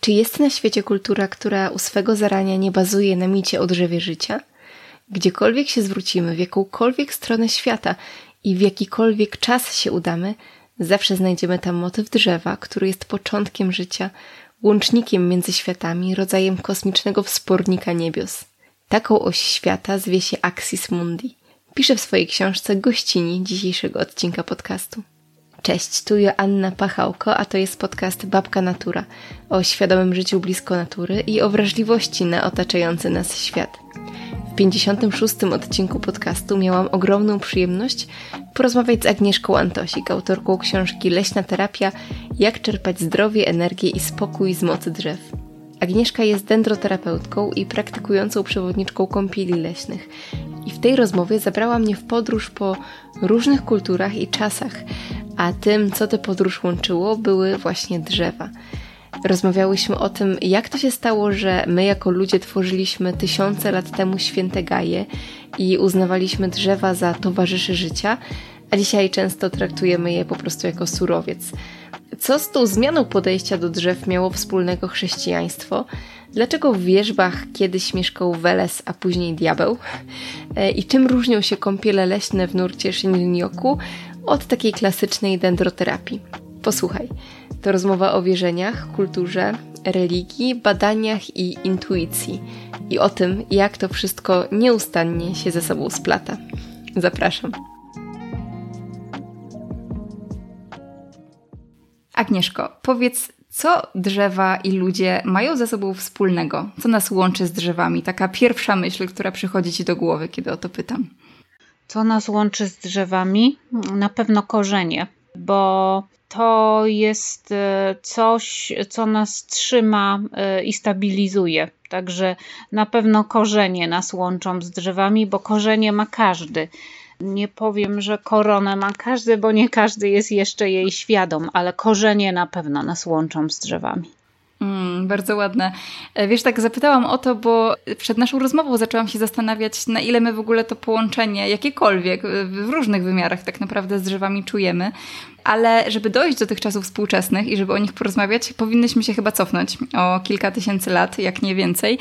Czy jest na świecie kultura, która u swego zarania nie bazuje na micie o drzewie życia? Gdziekolwiek się zwrócimy, w jakąkolwiek stronę świata i w jakikolwiek czas się udamy, zawsze znajdziemy tam motyw drzewa, który jest początkiem życia, łącznikiem między światami, rodzajem kosmicznego wspornika niebios. Taką oś świata zwie się Axis Mundi. Pisze w swojej książce gościni dzisiejszego odcinka podcastu. Cześć, tu Joanna Pachałko, a to jest podcast Babka Natura o świadomym życiu blisko natury i o wrażliwości na otaczający nas świat. W 56. odcinku podcastu miałam ogromną przyjemność porozmawiać z Agnieszką Antosik, autorką książki Leśna terapia Jak czerpać zdrowie, energię i spokój z mocy drzew. Agnieszka jest dendroterapeutką i praktykującą przewodniczką kąpieli leśnych. I w tej rozmowie zabrała mnie w podróż po różnych kulturach i czasach, a tym, co tę podróż łączyło, były właśnie drzewa. Rozmawiałyśmy o tym, jak to się stało, że my jako ludzie tworzyliśmy tysiące lat temu święte gaje i uznawaliśmy drzewa za towarzyszy życia, a dzisiaj często traktujemy je po prostu jako surowiec. Co z tą zmianą podejścia do drzew miało wspólnego chrześcijaństwo? Dlaczego w wierzbach kiedyś mieszkał Weles, a później diabeł? E, I czym różnią się kąpiele leśne w nurcie Shinrin-yoku od takiej klasycznej dendroterapii? Posłuchaj. To rozmowa o wierzeniach, kulturze, religii, badaniach i intuicji. I o tym, jak to wszystko nieustannie się ze sobą splata. Zapraszam. Agnieszko, powiedz, co drzewa i ludzie mają ze sobą wspólnego? Co nas łączy z drzewami? Taka pierwsza myśl, która przychodzi ci do głowy, kiedy o to pytam. Co nas łączy z drzewami? Na pewno korzenie, bo to jest e, coś, co nas trzyma e, i stabilizuje. Także na pewno korzenie nas łączą z drzewami, bo korzenie ma każdy. Nie powiem, że koronę ma każdy, bo nie każdy jest jeszcze jej świadom, ale korzenie na pewno nas łączą z drzewami. Mm, bardzo ładne. E, wiesz, tak zapytałam o to, bo przed naszą rozmową zaczęłam się zastanawiać, na ile my w ogóle to połączenie, jakiekolwiek, w różnych wymiarach tak naprawdę z drzewami czujemy. Ale żeby dojść do tych czasów współczesnych i żeby o nich porozmawiać, powinnyśmy się chyba cofnąć o kilka tysięcy lat, jak nie więcej.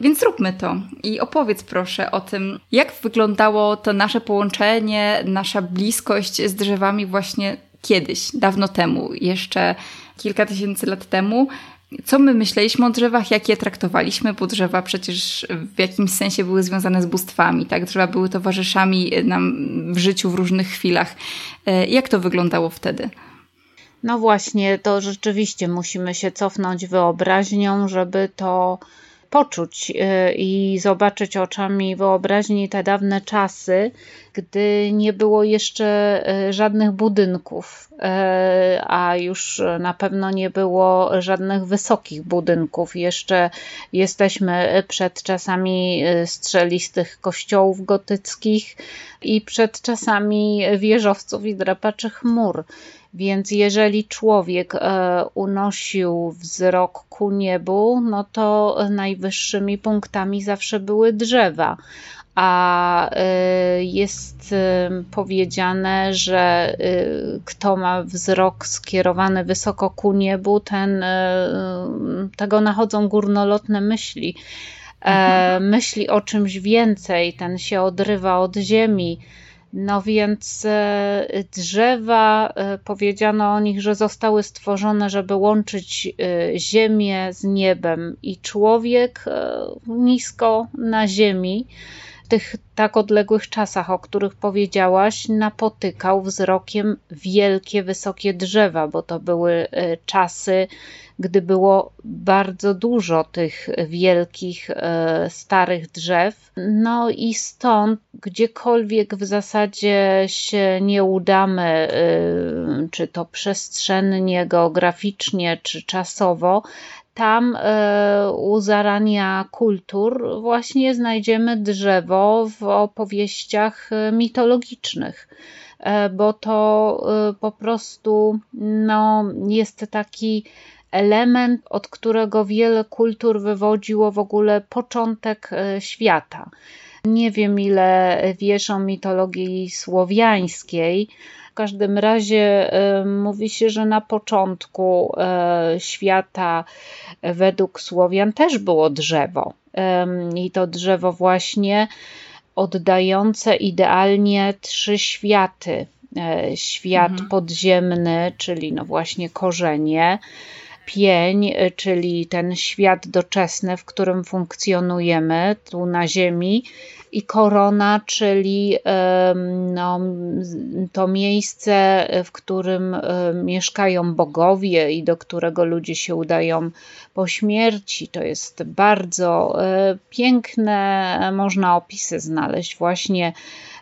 Więc zróbmy to i opowiedz proszę o tym, jak wyglądało to nasze połączenie, nasza bliskość z drzewami właśnie kiedyś, dawno temu, jeszcze kilka tysięcy lat temu co my myśleliśmy o drzewach, jak je traktowaliśmy, bo drzewa przecież w jakimś sensie były związane z bóstwami, tak? Drzewa były towarzyszami nam w życiu w różnych chwilach. E, jak to wyglądało wtedy? No właśnie, to rzeczywiście musimy się cofnąć wyobraźnią, żeby to poczuć y, i zobaczyć oczami wyobraźni te dawne czasy, gdy nie było jeszcze y, żadnych budynków, y, a już na pewno nie było żadnych wysokich budynków. Jeszcze jesteśmy przed czasami strzelistych kościołów gotyckich i przed czasami wieżowców i drapaczy chmur. Więc jeżeli człowiek e, unosił wzrok ku niebu, no to najwyższymi punktami zawsze były drzewa. A e, jest e, powiedziane, że kto ma wzrok skierowany wysoko ku niebu, ten tego nachodzą górnolotne myśli. Mhm. Myśli o czymś więcej, ten się odrywa od ziemi no więc e, drzewa, e, powiedziano o nich, że zostały stworzone, żeby łączyć e, ziemię z niebem. I człowiek nisko na ziemi tych tak odległych czasach, o których powiedziałaś, napotykał wzrokiem wielkie, wysokie drzewa, bo to były czasy gdy było bardzo dużo tych wielkich, e, starych drzew. No i stąd, gdziekolwiek w zasadzie się nie udamy, e, czy to przestrzennie, geograficznie, czy czasowo, tam e, u zarania kultur właśnie znajdziemy drzewo w opowieściach mitologicznych bo to po prostu no, jest taki element, od którego wiele kultur wywodziło w ogóle początek e, świata. Nie wiem, ile wiesz o mitologii słowiańskiej, W każdym razie mówi się, że na początku świata według Słowian też było drzewo. I to drzewo właśnie oddające idealnie trzy światy. Świat mhm. podziemny, czyli no właśnie korzenie, pień, e, czyli ten świat doczesny, w którym funkcjonujemy tu na Ziemi, i korona, czyli no, to miejsce, w którym mieszkają bogowie i do którego ludzie się udają po śmierci. To jest bardzo e, piękne, można opisy znaleźć właśnie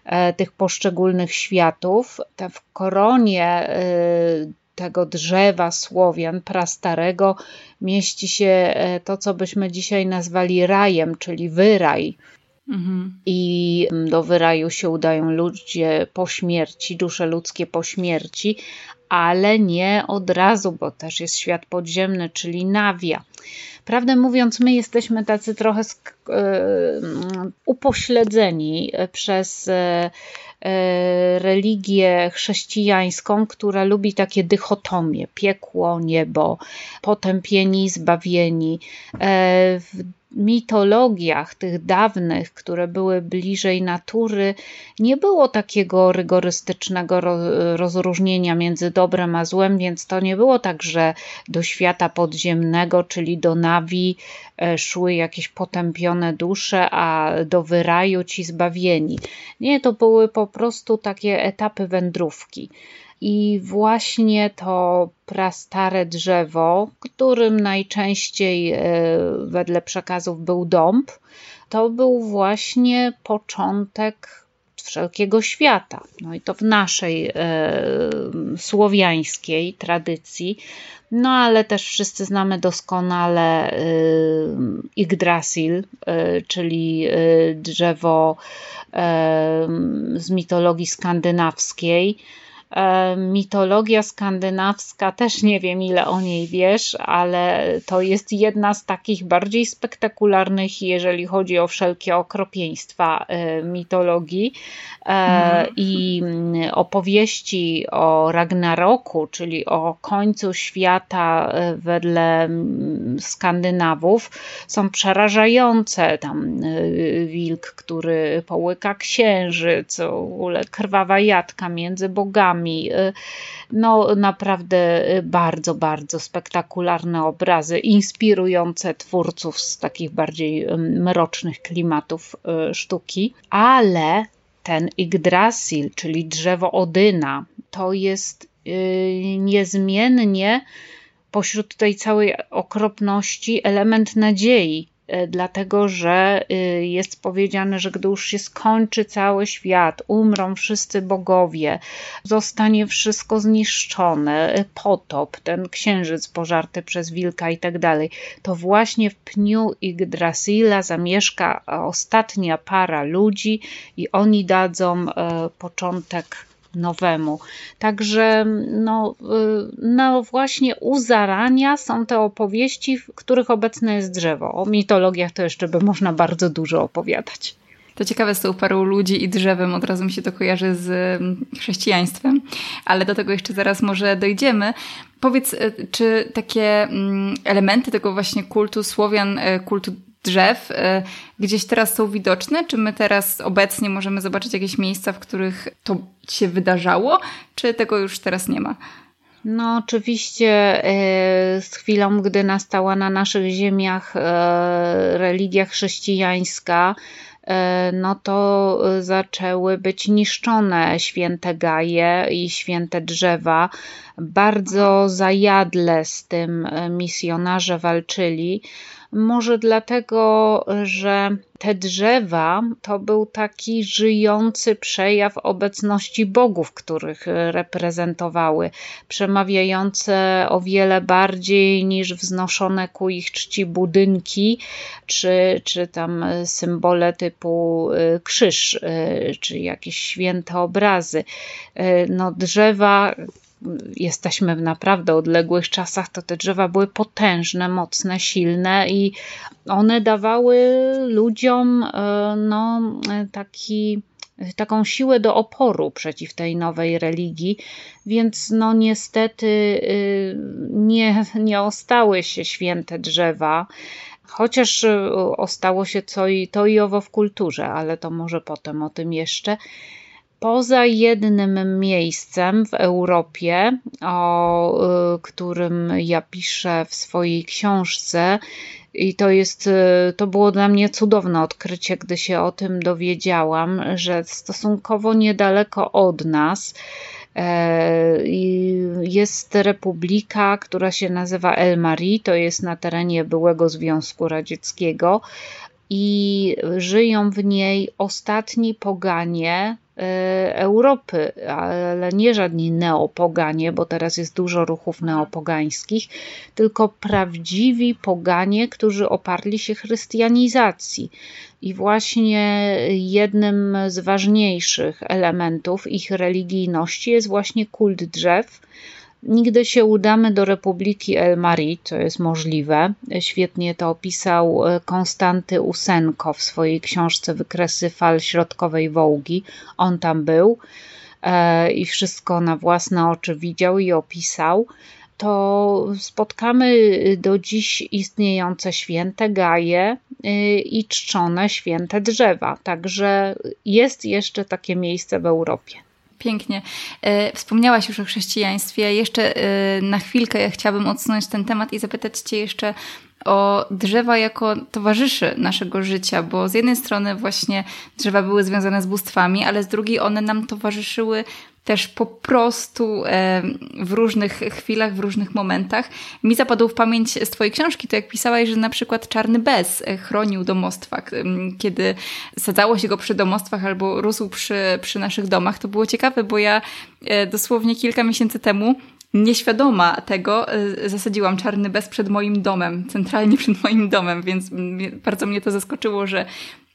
e, tych poszczególnych światów. W koronie tego drzewa Słowian prastarego mieści się e, to, co byśmy dzisiaj nazwali rajem, czyli wyraj. Mhm. I do wyraju się udają ludzie po śmierci, dusze ludzkie po śmierci, ale nie od razu, bo też jest świat podziemny, czyli nawia. Prawdę mówiąc, my jesteśmy tacy trochę e, upośledzeni przez e, E, religię chrześcijańską, która lubi takie dychotomie: piekło, niebo, potępieni, zbawieni. W mitologiach tych dawnych, które były bliżej natury, nie było takiego rygorystycznego rozróżnienia między dobrem a złem, więc to nie było tak, że do świata podziemnego, czyli do nawi, e, szły jakieś potępione dusze, a do wyraju ci zbawieni. Nie, to były po prostu takie etapy wędrówki. I właśnie to prastare drzewo, którym najczęściej e, wedle przekazów był dąb, to był właśnie początek wszelkiego świata. No i to w naszej e, słowiańskiej tradycji. No ale też wszyscy znamy doskonale e, Yggdrasil, e, czyli e, drzewo e, z mitologii skandynawskiej mitologia skandynawska, też nie wiem ile o niej wiesz, ale to jest jedna z takich bardziej spektakularnych, jeżeli chodzi o wszelkie okropieństwa e, mitologii. E, mhm. I opowieści o Ragnaroku, czyli o końcu świata wedle Skandynawów, są przerażające. Tam wilk, który połyka księżyc, w ogóle krwawa jadka między bogami Y, no naprawdę y, bardzo, bardzo spektakularne obrazy, inspirujące twórców z takich bardziej mrocznych klimatów y, sztuki, ale ten Yggdrasil, czyli drzewo Odyna, to jest niezmiennie pośród tej całej okropności element nadziei. E, dlatego że y, jest powiedziane, że gdy już się skończy cały świat, umrą wszyscy bogowie, zostanie wszystko zniszczone, y, potop, ten księżyc pożarty przez wilka i tak dalej, to właśnie w pniu Yggdrasila zamieszka ostatnia para ludzi i oni dadzą e, początek nowemu. Także no, y, no właśnie u zarania są te opowieści, w których obecne jest drzewo. O mitologiach to jeszcze by można bardzo dużo opowiadać. To ciekawe z tą parą ludzi i drzewem, od razu mi się to kojarzy z mm, chrześcijaństwem, ale do tego jeszcze zaraz może dojdziemy. Powiedz, y, czy takie mm, elementy tego właśnie kultu Słowian, y, kultu drzew y, gdzieś teraz są widoczne? Czy my teraz obecnie możemy zobaczyć jakieś miejsca, w których to się wydarzało, czy tego już teraz nie ma? No, oczywiście y, z chwilą, gdy nastała na naszych ziemiach y, religia chrześcijańska, no to zaczęły być niszczone święte gaje i święte drzewa. Bardzo zajadle z tym misjonarze walczyli. Może dlatego, że te drzewa to był taki żyjący przejaw obecności bogów, których reprezentowały, przemawiające o wiele bardziej niż wznoszone ku ich czci budynki, czy, czy tam symbole typu y, krzyż, czy jakieś święte obrazy. No, drzewa jesteśmy w naprawdę odległych czasach, to te drzewa były potężne, mocne, silne i one dawały ludziom e, no, taki taką siłę do oporu przeciw tej nowej religii, więc no niestety y, nie, nie ostały się święte drzewa. Chociaż ostało się co i, to i owo w kulturze, ale to może potem o tym jeszcze poza jednym miejscem w Europie, o y, którym ja piszę w swojej książce. I to jest, y, to było dla mnie cudowne odkrycie, gdy się o tym dowiedziałam, że stosunkowo niedaleko od nas e, jest republika, która się nazywa El Mari, to jest na terenie byłego Związku Radzieckiego i żyją w niej ostatni poganie Europy, ale nie żadni neopoganie, bo teraz jest dużo ruchów neopogańskich, tylko prawdziwi poganie, którzy oparli się chrystianizacji. I właśnie jednym z ważniejszych elementów ich religijności jest właśnie kult drzew Nigdy się udamy do Republiki El Mari, co jest możliwe. Świetnie to opisał e, Konstanty Usenko w swojej książce Wykresy fal środkowej Wołgi. On tam był e, i wszystko na własne oczy widział i opisał. To spotkamy do dziś istniejące święte gaje e, i czczone święte drzewa. Także jest jeszcze takie miejsce w Europie. Pięknie. E, wspomniałaś już o chrześcijaństwie. Jeszcze e, na chwilkę ja chciałabym odsunąć ten temat i zapytać Cię jeszcze o drzewa jako towarzyszy naszego życia, bo z jednej strony właśnie drzewa były związane z bóstwami, ale z drugiej one nam towarzyszyły też po prostu w różnych chwilach, w różnych momentach. Mi zapadł w pamięć z Twojej książki to, jak pisałaś, że na przykład czarny bez e, chronił domostwa, kiedy sadzało się go przy domostwach albo rósł przy, przy naszych domach. To było ciekawe, bo ja e, dosłownie kilka miesięcy temu nieświadoma tego e, zasadziłam czarny bez przed moim domem, centralnie przed moim domem, więc bardzo mnie to zaskoczyło, że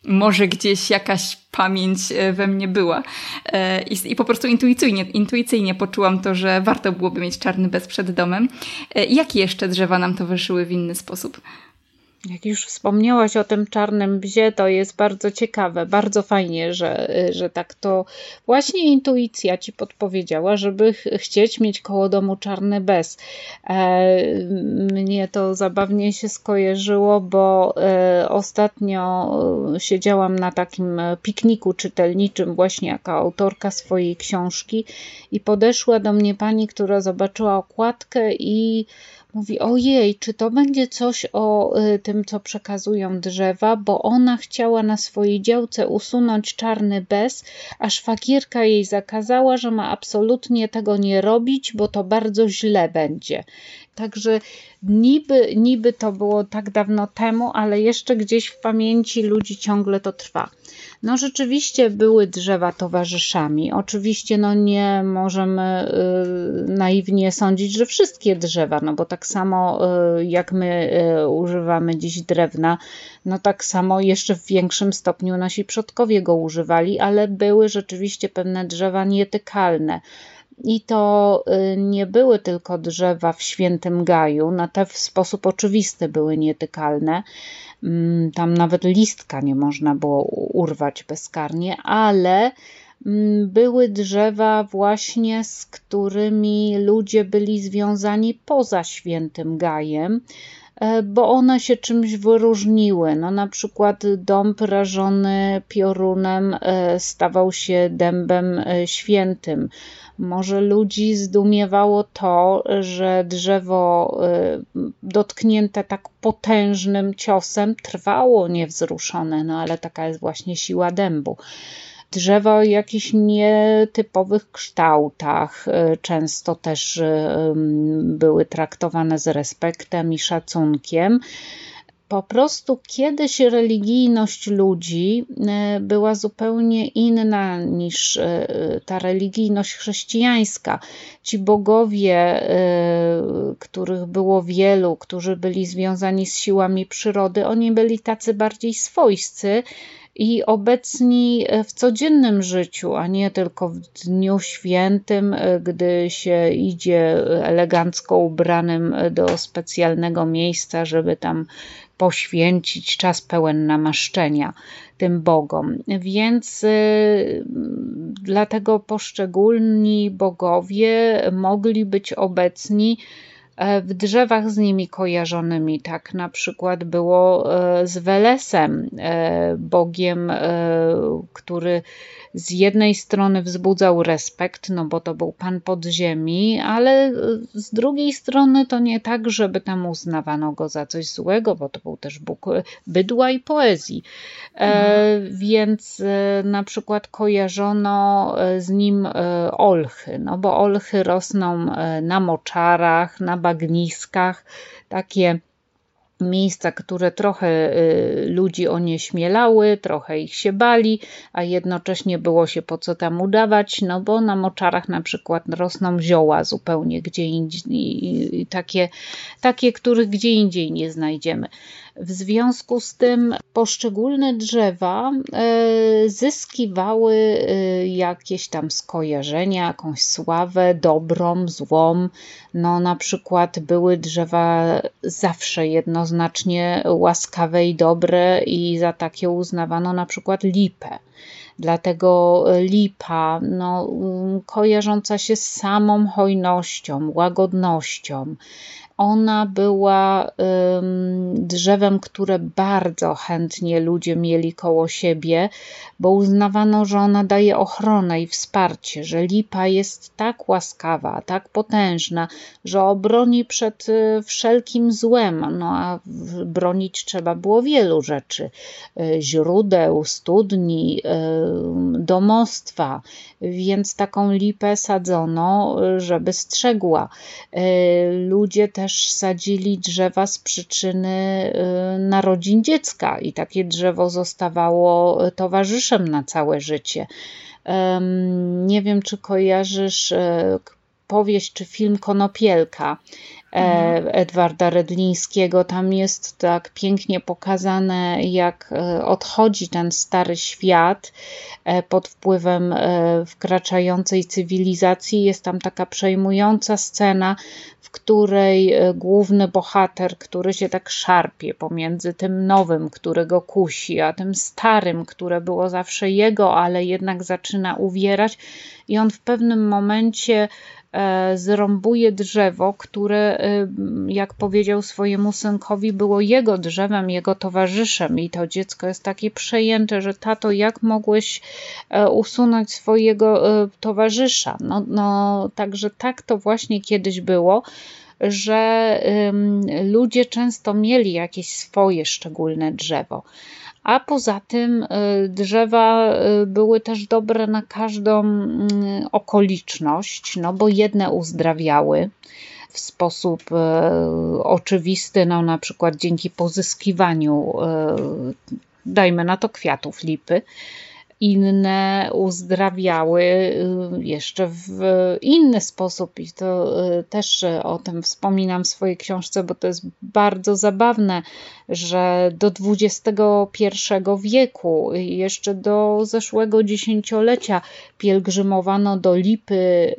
może gdzieś jakaś pamięć e, we mnie była. E, I, I, po prostu intuicyjnie, intuicyjnie poczułam to, że warto byłoby mieć czarny bez przed domem. Jakie jeszcze drzewa nam towarzyszyły w inny sposób? Jak już wspomniałaś o tym czarnym bzie, to jest bardzo ciekawe, bardzo fajnie, że, że tak to właśnie intuicja ci podpowiedziała, żeby chcieć mieć koło domu czarny bez. E, mnie to zabawnie się skojarzyło, bo e, ostatnio siedziałam na takim pikniku czytelniczym, właśnie jako autorka swojej książki, i podeszła do mnie pani, która zobaczyła okładkę i mówi: Ojej, czy to będzie coś o y, tym, co przekazują drzewa, bo ona chciała na swojej działce usunąć czarny bez, a szwagierka jej zakazała, że ma absolutnie tego nie robić, bo to bardzo źle będzie. Także niby, niby to było tak dawno temu, ale jeszcze gdzieś w pamięci ludzi ciągle to trwa. No rzeczywiście były drzewa towarzyszami. Oczywiście no nie możemy y, naiwnie sądzić, że wszystkie drzewa, no bo tak samo y, jak my y, używamy dziś drewna, no tak samo jeszcze w większym stopniu nasi przodkowie go używali, ale były rzeczywiście pewne drzewa nietykalne. I to y, nie były tylko drzewa w świętym gaju, na te w sposób oczywisty były nietykalne. Mm, tam nawet listka nie można było urwać bezkarnie, ale mm, były drzewa właśnie, z którymi ludzie byli związani poza świętym gajem, bo one się czymś wyróżniły. No, na przykład dąb rażony piorunem e, stawał się dębem e, świętym. Może ludzi zdumiewało to, że drzewo dotknięte tak potężnym ciosem trwało niewzruszone, no ale taka jest właśnie siła dębu drzewa o jakichś nietypowych kształtach, y, często też y, były traktowane z respektem i szacunkiem po prostu kiedyś religijność ludzi e, była zupełnie inna niż ta religijność chrześcijańska. Ci bogowie, których było wielu, którzy byli związani z siłami przyrody, oni byli tacy bardziej swojscy i obecni w codziennym życiu, a nie tylko w dniu świętym, gdy się idzie elegancko ubranym do specjalnego miejsca, żeby tam poświęcić czas pełen namaszczenia tym bogom. Więc dlatego poszczególni bogowie mogli być obecni e, w drzewach z nimi kojarzonymi. Tak na przykład było e, z Welesem, e, bogiem, który z jednej strony wzbudzał respekt, no bo to był pan podziemi, ale z drugiej strony to nie tak, żeby tam uznawano go za coś złego, bo to był też Bóg bydła i poezji. E, mhm. więc e, na przykład kojarzono e, z nim e, olchy, no bo olchy rosną e, na moczarach, na bagniskach, takie miejsca, które trochę y, ludzi onieśmielały, trochę ich się bali, a jednocześnie było się po co tam udawać, no bo na moczarach na przykład rosną zioła zupełnie gdzie indziej, takie, takie, których gdzie indziej nie znajdziemy. W związku z tym poszczególne drzewa e, zyskiwały e, jakieś tam skojarzenia, jakąś sławę, dobrą, złą. No, na przykład były drzewa zawsze jednoznacznie łaskawe i dobre, i za takie uznawano na przykład lipę. Dlatego lipa, no, kojarząca się z samą hojnością, łagodnością, ona była drzewem, które bardzo chętnie ludzie mieli koło siebie, bo uznawano, że ona daje ochronę i wsparcie, że lipa jest tak łaskawa, tak potężna, że obroni przed y, wszelkim złem. No a bronić trzeba było wielu rzeczy: y, źródeł, studni, y, domostwa, więc taką lipę sadzono, żeby strzegła. Ludzie też też sadzili drzewa z przyczyny y, narodzin dziecka i takie drzewo zostawało towarzyszem na całe życie. Nie wiem, czy kojarzysz e, powieść czy film Konopielka. Mhm. Edwarda Redlińskiego. Tam jest tak pięknie pokazane, jak e, odchodzi ten stary świat e, pod wpływem wkraczającej cywilizacji. Jest tam taka przejmująca scena, w której główny bohater, który się tak szarpie pomiędzy tym nowym, który go kusi, a tym starym, które było zawsze jego, ale jednak zaczyna uwierać, i on w pewnym momencie E, zrąbuje drzewo, które, e, jak powiedział swojemu synkowi, było jego drzewem, jego towarzyszem. I to dziecko jest takie przejęte, że tato, jak mogłeś e, usunąć swojego towarzysza? No, no także tak to właśnie kiedyś było że ludzie często mieli jakieś swoje szczególne drzewo a poza tym y, drzewa y, były też dobre na każdą mm, okoliczność, no bo jedne uzdrawiały w sposób y, oczywisty, no na przykład dzięki pozyskiwaniu, dajmy na to kwiatów lipy, inne uzdrawiały y, jeszcze w inny sposób i to y, też o tym wspominam w swojej książce, bo to jest bardzo zabawne, że do XXI wieku, jeszcze do zeszłego dziesięciolecia pielgrzymowano do Lipy y,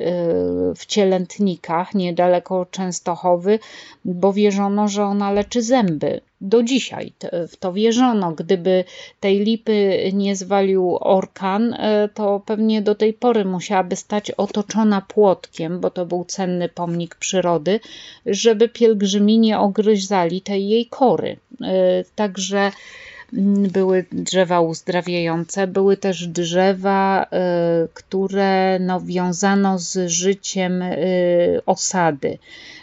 w Cielętnikach, niedaleko Częstochowy, bo wierzono, że ona leczy zęby do dzisiaj w to wierzono. Gdyby tej lipy nie zwalił orkan, e, to pewnie do tej pory musiałaby stać otoczona płotkiem, bo to był cenny pomnik przyrody, żeby pielgrzymi nie ogryzali tej jej kory. E, także były drzewa uzdrawiające, były też drzewa, e, które no, wiązano z życiem osady.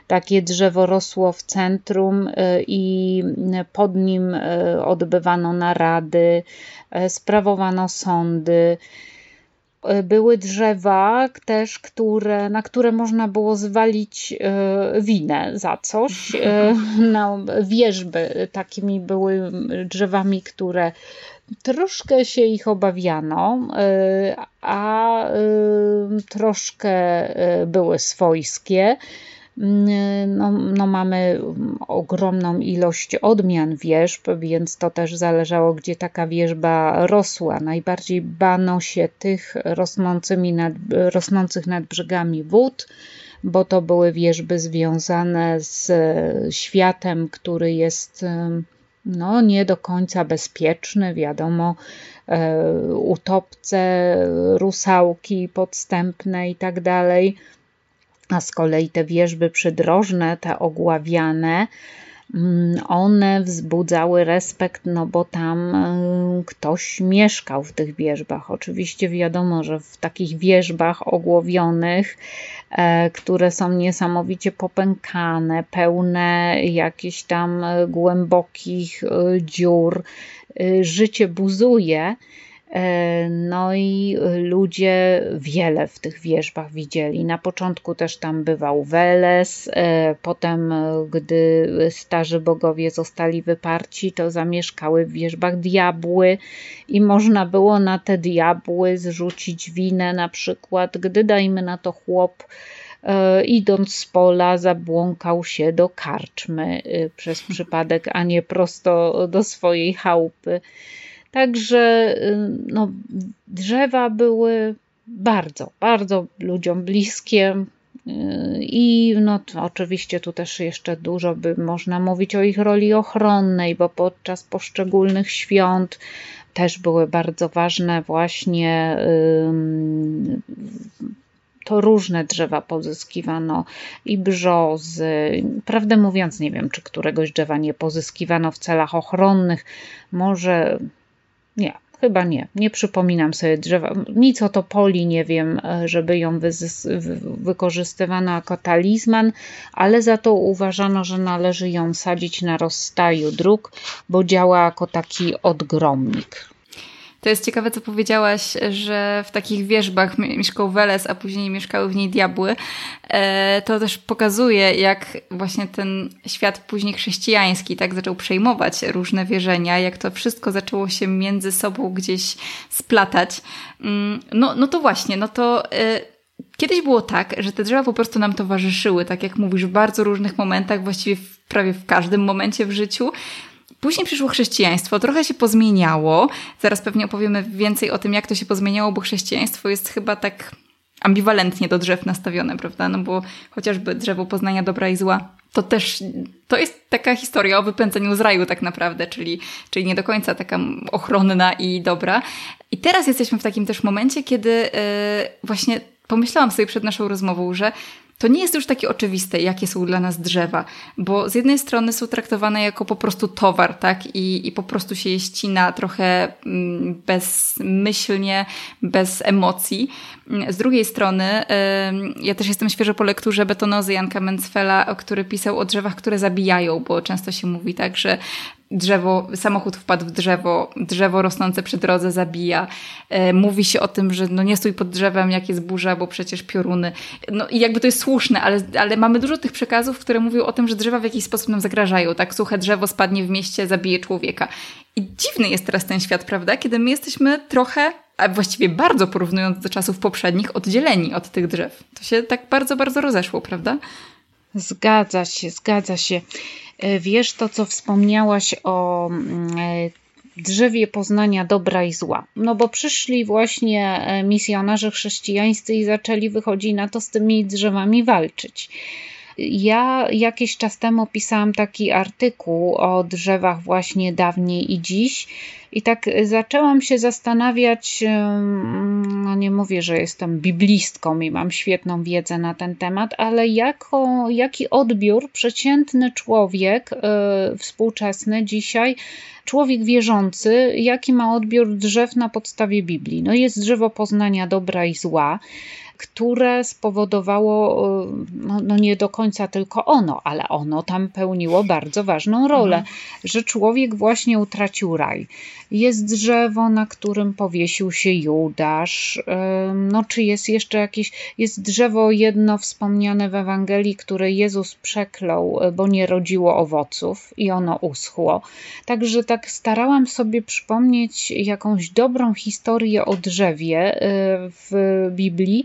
Takie drzewo rosło w centrum y, i pod nim y, odbywano narady, y, sprawowano sądy. Były drzewa też, które, na które można było zwalić winę za coś. No, wierzby takimi były drzewami, które troszkę się ich obawiano, a troszkę były swojskie. Mm, no, no mamy ogromną ilość odmian wierzb, więc to też zależało, gdzie taka wierzba rosła. Najbardziej bano się tych rosnącymi nad, rosnących nad brzegami wód, bo to były wierzby związane z światem, który jest no, nie do końca bezpieczny. Wiadomo, e, utopce, rusałki podstępne i tak dalej. A z kolei te wierzby przydrożne, te ogławiane, Mm, one wzbudzały respekt, no bo tam e, ktoś mieszkał w tych wierzbach. Oczywiście wiadomo, że w takich wierzbach ogłowionych, e, które są niesamowicie popękane, pełne jakichś tam głębokich e, dziur, życie buzuje no i ludzie wiele w tych wierzbach widzieli. Na początku też tam bywał Weles, e, potem, gdy starzy bogowie zostali wyparci, to zamieszkały w wierzbach diabły i można było na te diabły zrzucić winę, na przykład, gdy dajmy na to chłop e, idąc z pola, zabłąkał się do karczmy przez przypadek, a nie prosto do swojej chałupy. Także y, no, drzewa były bardzo, bardzo ludziom bliskie. Y, I no, oczywiście tu też jeszcze dużo by można mówić o ich roli ochronnej, bo podczas poszczególnych świąt też były bardzo ważne właśnie to różne drzewa pozyskiwano i brzozy. Prawdę mówiąc, nie wiem, czy któregoś drzewa nie pozyskiwano w celach ochronnych. Może nie, chyba nie. Nie przypominam sobie drzewa. Nic o topoli nie wiem, e, żeby ją wykorzystywano jako talizman, ale za to uważano, że należy ją sadzić na rozstaju dróg, bo działa jako taki odgromnik. To jest ciekawe, co powiedziałaś, że w takich wierzbach mieszkał Weles, a później mieszkały w niej diabły. E, to też pokazuje, jak właśnie ten świat później chrześcijański tak zaczął przejmować różne wierzenia, jak to wszystko zaczęło się między sobą gdzieś splatać. Mm, no, no to właśnie, no to e, Kiedyś było tak, że te drzewa po prostu nam towarzyszyły, tak jak mówisz, w bardzo różnych momentach, właściwie w, prawie w każdym momencie w życiu. Później przyszło chrześcijaństwo, trochę się pozmieniało. Zaraz pewnie opowiemy więcej o tym, jak to się pozmieniało, bo chrześcijaństwo jest chyba tak ambiwalentnie do drzew nastawione, prawda? No bo chociażby drzewo poznania dobra i zła, to też to jest taka historia o wypędzeniu z raju tak naprawdę, czyli, czyli nie do końca taka ochronna i dobra. I teraz jesteśmy w takim też momencie, kiedy yy, właśnie pomyślałam sobie przed naszą rozmową, że to nie jest już takie oczywiste, jakie są dla nas drzewa, bo z jednej strony są traktowane jako po prostu towar, tak? I, i po prostu się je ścina trochę mm, bezmyślnie, bez emocji. Z drugiej strony, ja też jestem świeżo po lekturze Betonozy Janka Mencfela, który pisał o drzewach, które zabijają, bo często się mówi tak, że drzewo, samochód wpadł w drzewo, drzewo rosnące przy drodze zabija. E, mówi się o tym, że no nie stój pod drzewem, jak jest burza, bo przecież pioruny. No i jakby to jest słuszne, ale, ale mamy dużo tych przekazów, które mówią o tym, że drzewa w jakiś sposób nam zagrażają. Tak, suche drzewo spadnie w mieście, zabije człowieka. I dziwny jest teraz ten świat, prawda? Kiedy my jesteśmy trochę, a właściwie bardzo porównując do czasów poprzednich, oddzieleni od tych drzew. To się tak bardzo, bardzo rozeszło, prawda? Zgadza się, zgadza się. E, wiesz to, co wspomniałaś o mm, e, drzewie poznania dobra i zła. No bo przyszli właśnie e, misjonarze chrześcijańscy i zaczęli wychodzić na to z tymi drzewami walczyć. Ja jakiś czas temu pisałam taki artykuł o drzewach właśnie dawniej i dziś. I tak zaczęłam się zastanawiać, no nie mówię, że jestem biblistką i mam świetną wiedzę na ten temat, ale jako, jaki odbiór przeciętny człowiek yy, współczesny dzisiaj, człowiek wierzący, jaki ma odbiór drzew na podstawie Biblii? No jest drzewo poznania dobra i zła które spowodowało, e, no, no, nie do końca tylko ono, ale ono tam pełniło bardzo ważną rolę, mhm. że człowiek właśnie utracił raj. Jest drzewo, na którym powiesił się Judasz, no czy jest jeszcze jakieś, jest drzewo jedno wspomniane w Ewangelii, które Jezus przeklął, e, bo nie rodziło owoców i ono uschło. Także tak starałam sobie przypomnieć jakąś dobrą historię o drzewie e, w Biblii,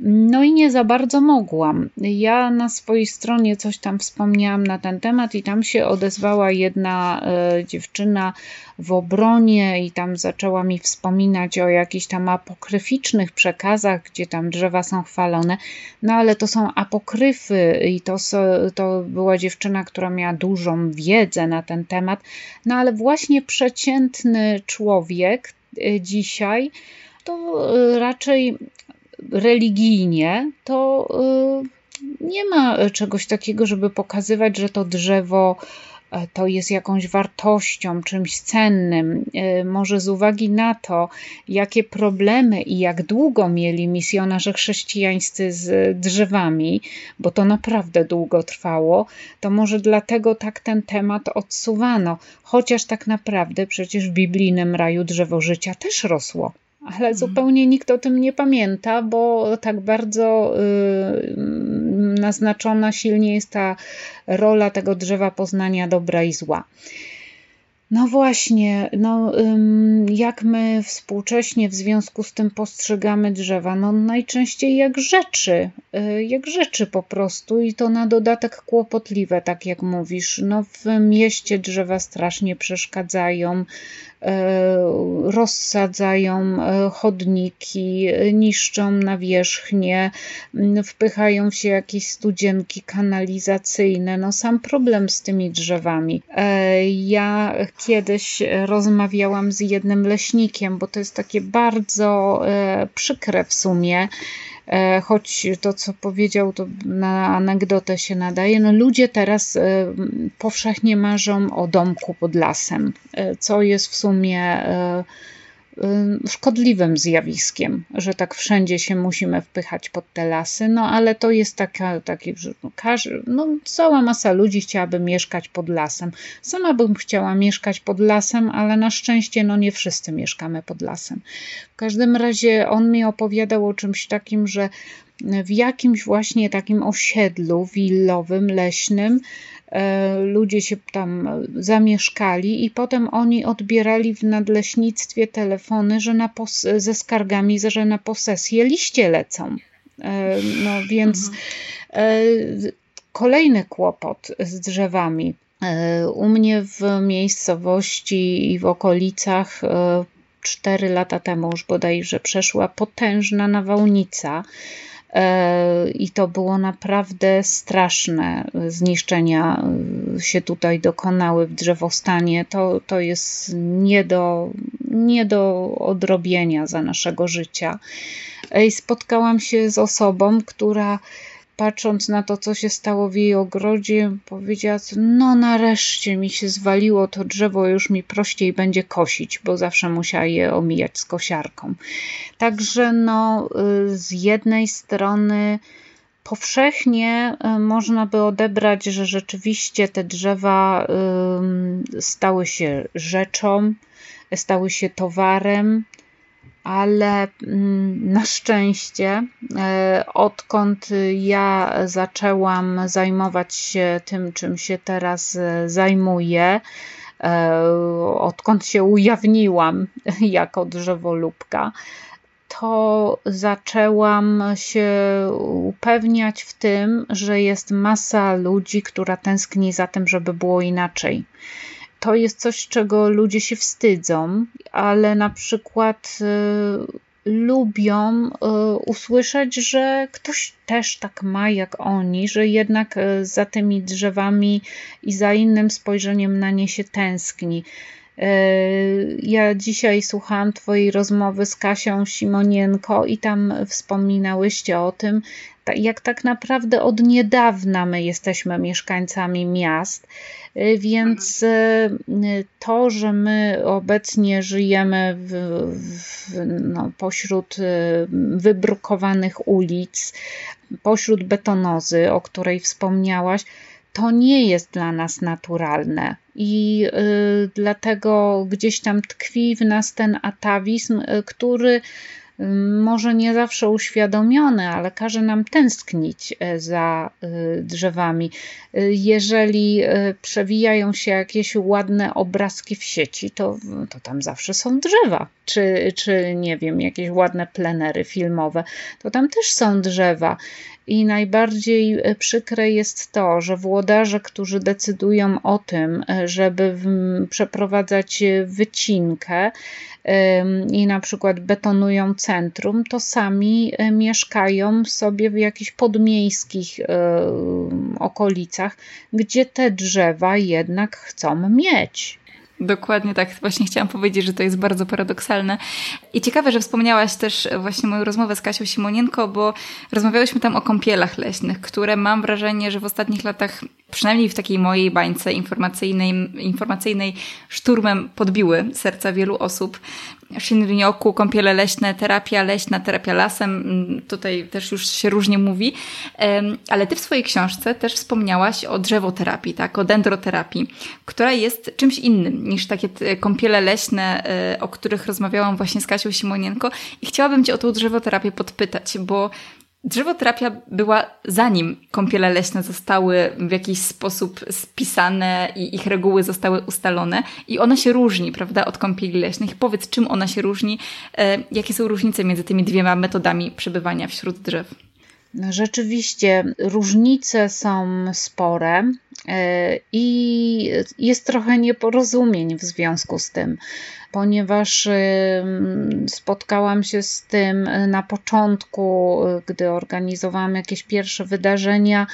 No i nie za bardzo mogłam. Ja na swojej stronie coś tam wspomniałam na ten temat i tam się odezwała jedna e, dziewczyna w obronie i tam zaczęła mi wspominać o jakichś tam apokryficznych przekazach, gdzie tam drzewa są chwalone. No ale to są apokryfy i to, to była dziewczyna, która miała dużą wiedzę na ten temat. No ale właśnie przeciętny człowiek e, dzisiaj to e, raczej religijnie, to y, nie ma czegoś takiego, żeby pokazywać, że to drzewo e, to jest jakąś wartością, czymś cennym. Może z uwagi na to, jakie problemy i jak długo mieli misjonarze chrześcijańscy z drzewami, bo to naprawdę długo trwało, to może dlatego tak ten temat odsuwano. Chociaż tak naprawdę przecież w biblijnym raju drzewo życia też rosło ale mhm. zupełnie nikt o tym nie pamięta, bo tak bardzo y, naznaczona silnie jest ta rola tego drzewa poznania dobra i zła. No właśnie, no, jak my współcześnie w związku z tym postrzegamy drzewa? No najczęściej jak rzeczy, y, jak rzeczy po prostu i to na dodatek kłopotliwe, tak jak mówisz. No w mieście drzewa strasznie przeszkadzają, rozsadzają e, chodniki, niszczą nawierzchnie, wpychają się jakieś studzienki kanalizacyjne. No sam problem z tymi drzewami. E, ja kiedyś rozmawiałam z jednym leśnikiem, bo to jest takie bardzo przykre w sumie E, choć to, co powiedział, to na anegdotę się nadaje. No, ludzie teraz e, powszechnie marzą o domku pod lasem, e, co jest w sumie szkodliwym zjawiskiem, że tak wszędzie się musimy wpychać pod te lasy, no ale to jest taka, takie, że no, każdy, no, cała masa ludzi chciałaby mieszkać pod lasem. Sama bym chciała mieszkać pod lasem, ale na szczęście no nie wszyscy mieszkamy pod lasem. W każdym razie on mi opowiadał o czymś takim, że w jakimś właśnie takim osiedlu willowym, leśnym, E, ludzie się tam zamieszkali i potem oni odbierali w nadleśnictwie telefony że na ze skargami, że na posesję liście lecą. E, no więc mhm. e, kolejny kłopot z drzewami. U mnie w miejscowości i w okolicach cztery lata temu już bodajże przeszła potężna nawałnica i to było naprawdę straszne. Zniszczenia e, się tutaj dokonały w drzewostanie. To, to jest nie do, nie do odrobienia za naszego życia. I spotkałam się z osobą, która patrząc na to, co się stało w jej ogrodzie, powiedziała: No, nareszcie mi się zwaliło to drzewo, już mi prościej będzie kosić, bo zawsze musiała je omijać z kosiarką. Także, no, y, z jednej strony powszechnie y, można by odebrać, że rzeczywiście te drzewa stały się rzeczą, stały się towarem, ale mm, na szczęście, e, odkąd ja zaczęłam zajmować się tym, czym się teraz e, zajmuję, e, odkąd się ujawniłam jako drzewolubka, to zaczęłam się upewniać w tym, że jest masa ludzi, która tęskni za tym, żeby było inaczej to jest coś, czego ludzie się wstydzą, ale na przykład y, lubią y, usłyszeć, że ktoś też tak ma jak oni, że jednak y, za tymi drzewami i za innym spojrzeniem na nie się tęskni. Ja dzisiaj słuchałam Twojej rozmowy z Kasią Simonienko i tam wspominałyście o tym, jak tak naprawdę od niedawna my jesteśmy mieszkańcami miast, y, więc y, to, że my obecnie żyjemy w, w, no, pośród wybrukowanych ulic, pośród betonozy, o której wspomniałaś, to nie jest dla nas naturalne. I y, dlatego gdzieś tam tkwi w nas ten atawizm, y, który może nie zawsze uświadomione, ale każe nam tęsknić za drzewami. Jeżeli przewijają się jakieś ładne obrazki w sieci, to, to tam zawsze są drzewa, czy, czy nie wiem, jakieś ładne plenery filmowe, to tam też są drzewa. I najbardziej e, przykre jest to, że włodarze, którzy decydują o tym, e, żeby przeprowadzać e, wycinkę i na przykład betonują centrum, to sami mieszkają sobie w jakichś podmiejskich okolicach, gdzie te drzewa jednak chcą mieć. Dokładnie tak. Właśnie chciałam powiedzieć, że to jest bardzo paradoksalne. I ciekawe, że wspomniałaś też właśnie moją rozmowę z Kasią Simonienko, bo rozmawiałyśmy tam o kąpielach leśnych, które mam wrażenie, że w ostatnich latach, przynajmniej w takiej mojej bańce informacyjnej, informacyjnej szturmem podbiły serca wielu osób. Shinrin-yoku, kąpiele leśne, terapia leśna, terapia lasem, mm, tutaj też już się różnie mówi, ale ty w swojej książce też wspomniałaś o drzewoterapii, tak, o dendroterapii, która jest czymś innym niż takie kąpiele leśne, e, o których rozmawiałam właśnie z Kasią Simonienko i chciałabym cię o tą drzewoterapię podpytać, bo Drzewoterapia była zanim kąpiele leśne zostały w jakiś sposób spisane i ich reguły zostały ustalone i ona się różni, prawda, od kąpieli leśnych. Powiedz, czym ona się różni, e, jakie są różnice między tymi dwiema metodami przebywania wśród drzew? No, rzeczywiście różnice są spore e, i jest trochę nieporozumień w związku z tym, ponieważ spotkałam się z tym na początku, gdy organizowałam jakieś pierwsze wydarzenia,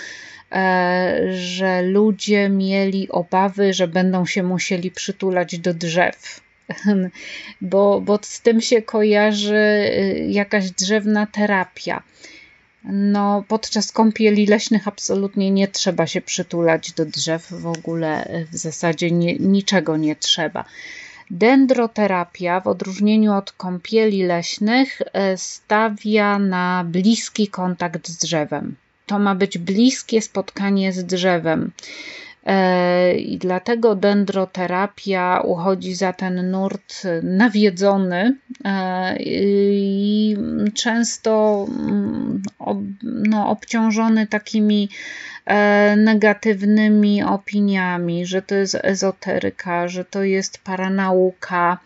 e, że ludzie mieli obawy, że będą się musieli przytulać do drzew. Bo, bo z tym się kojarzy y, jakaś drzewna terapia. No, podczas kąpieli leśnych absolutnie nie trzeba się przytulać do drzew, w ogóle w zasadzie nie, niczego nie trzeba. Dendroterapia, w odróżnieniu od kąpieli leśnych, e, stawia na bliski kontakt z drzewem. To ma być bliskie spotkanie z drzewem. E, I dlatego dendroterapia uchodzi za ten nurt nawiedzony e, i często mm, no, obciążony takimi negatywnymi opiniami, że to jest ezoteryka, że to jest paranauka.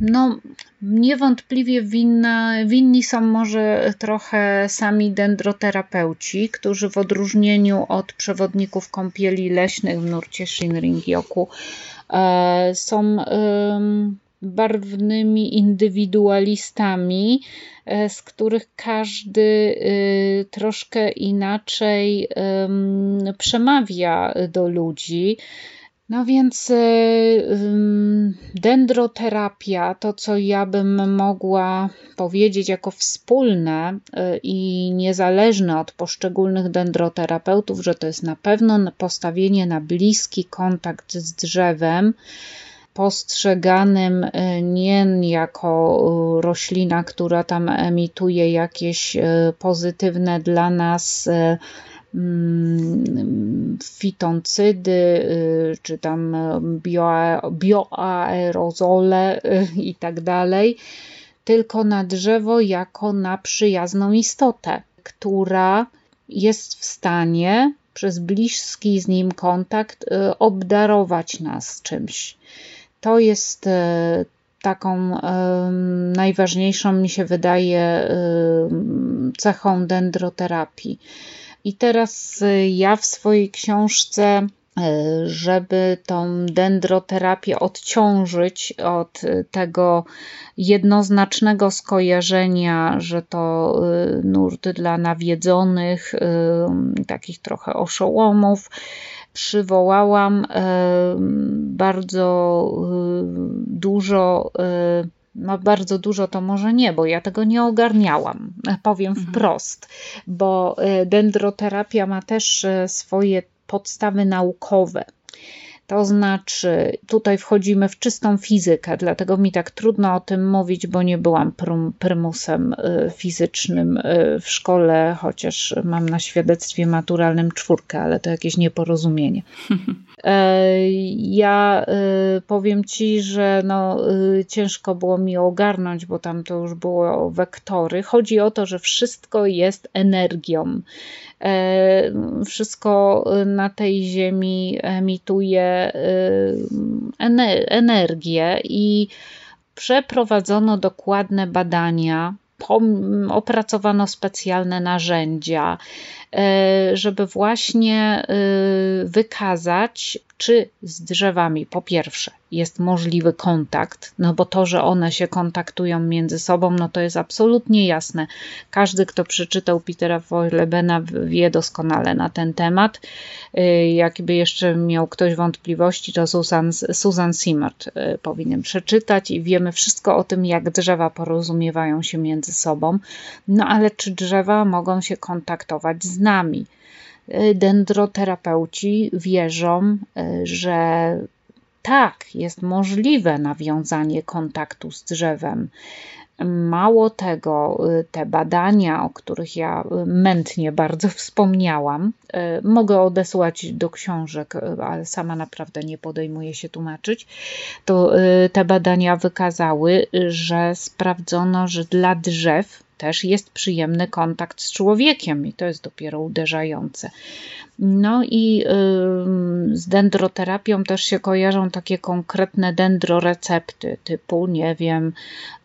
No, niewątpliwie winna, winni są może trochę sami dendroterapeuci, którzy w odróżnieniu od przewodników kąpieli leśnych w nurcie Shinrin-gyoku e, są barwnymi indywidualistami, e, z których każdy e, troszkę inaczej przemawia do ludzi. No więc y, dendroterapia, to co ja bym mogła powiedzieć jako wspólne i niezależne od poszczególnych dendroterapeutów, że to jest na pewno postawienie na bliski kontakt z drzewem, postrzeganym y, nie jako roślina, która tam emituje jakieś pozytywne dla nas Mm, fitoncydy, czy tam bioaerozole i tak dalej, tylko na drzewo jako na przyjazną istotę, która jest w stanie przez bliski z nim kontakt obdarować nas czymś. To jest taką najważniejszą, mi się wydaje, cechą dendroterapii. I teraz y, ja w swojej książce y, żeby tą dendroterapię odciążyć od tego jednoznacznego skojarzenia, że to nurt dla nawiedzonych, takich trochę oszołomów, przywołałam bardzo dużo no bardzo dużo to może nie, bo ja tego nie ogarniałam, powiem mhm. wprost, bo e, dendroterapia ma też e, swoje podstawy naukowe. To znaczy, tutaj wchodzimy w czystą fizykę, dlatego mi tak trudno o tym mówić, bo nie byłam prymusem y, fizycznym y, w szkole, chociaż mam na świadectwie maturalnym czwórkę, ale to jakieś nieporozumienie. Ja powiem Ci, że no, ciężko było mi ogarnąć, bo tam to już było wektory. Chodzi o to, że wszystko jest energią. Wszystko na tej Ziemi emituje energię i przeprowadzono dokładne badania opracowano specjalne narzędzia, e, żeby właśnie e, wykazać, czy z drzewami po pierwsze jest możliwy kontakt, no bo to, że one się kontaktują między sobą, no to jest absolutnie jasne. Każdy, kto przeczytał Petera Feuerbena wie doskonale na ten temat. Y, jakby jeszcze miał ktoś wątpliwości, to Susan, Susan y, powinien przeczytać i wiemy wszystko o tym, jak drzewa porozumiewają się między sobą. No ale czy drzewa mogą się kontaktować z nami? Y, dendroterapeuci wierzą, że tak, jest możliwe nawiązanie kontaktu z drzewem. Mało tego, y, te badania, o których ja mętnie bardzo wspomniałam, y, mogę odesłać do książek, y, ale sama naprawdę nie podejmuję się tłumaczyć. To te badania wykazały, że sprawdzono, że dla drzew też jest przyjemny kontakt z człowiekiem i to jest dopiero uderzające. No i z dendroterapią też się kojarzą takie konkretne dendrorecepty, typu, nie wiem,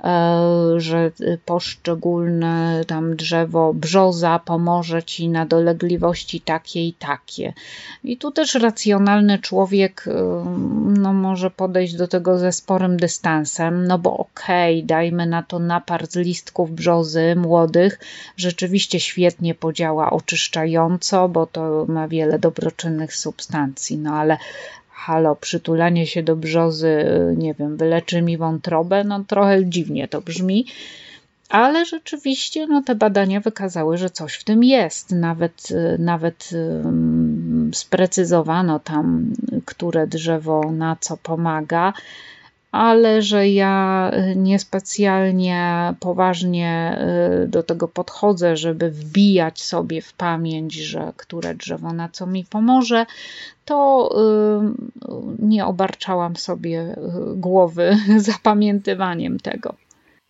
e, że poszczególne tam drzewo brzoza pomoże ci na dolegliwości takie i takie. I tu też racjonalny człowiek no, może podejść do tego ze sporym dystansem, no bo okej, okay, dajmy na to napar z listków brzozy młodych, rzeczywiście świetnie podziała oczyszczająco, bo to ma wiele dobroczynnych substancji, no ale halo, przytulanie się do brzozy, nie wiem, wyleczy mi wątrobę, no trochę dziwnie to brzmi, ale rzeczywiście no, te badania wykazały, że coś w tym jest. Nawet, nawet sprecyzowano tam, które drzewo na co pomaga ale że ja y, niespecjalnie poważnie y, do tego podchodzę, żeby wbijać sobie w pamięć, że które drzewo na co mi pomoże, to y, nie obarczałam sobie głowy zapamiętywaniem tego.